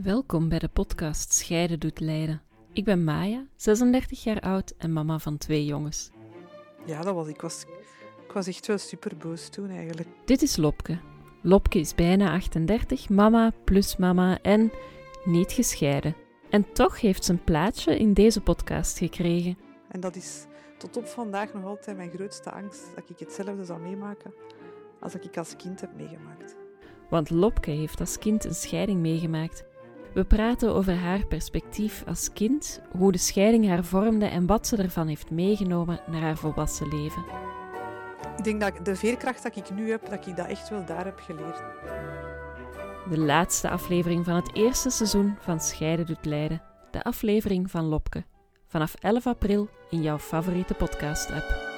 Welkom bij de podcast Scheiden doet lijden. Ik ben Maya, 36 jaar oud en mama van twee jongens. Ja, dat was ik. Was, ik was echt wel super boos toen eigenlijk. Dit is Lopke. Lopke is bijna 38, mama plus mama en niet gescheiden. En toch heeft ze een plaatsje in deze podcast gekregen. En dat is tot op vandaag nog altijd mijn grootste angst, dat ik hetzelfde zou meemaken als ik als kind heb meegemaakt. Want Lopke heeft als kind een scheiding meegemaakt. We praten over haar perspectief als kind, hoe de scheiding haar vormde en wat ze ervan heeft meegenomen naar haar volwassen leven. Ik denk dat de veerkracht dat ik nu heb, dat ik dat echt wel daar heb geleerd. De laatste aflevering van het eerste seizoen van Scheiden doet lijden. De aflevering van Lopke. Vanaf 11 april in jouw favoriete podcast-app.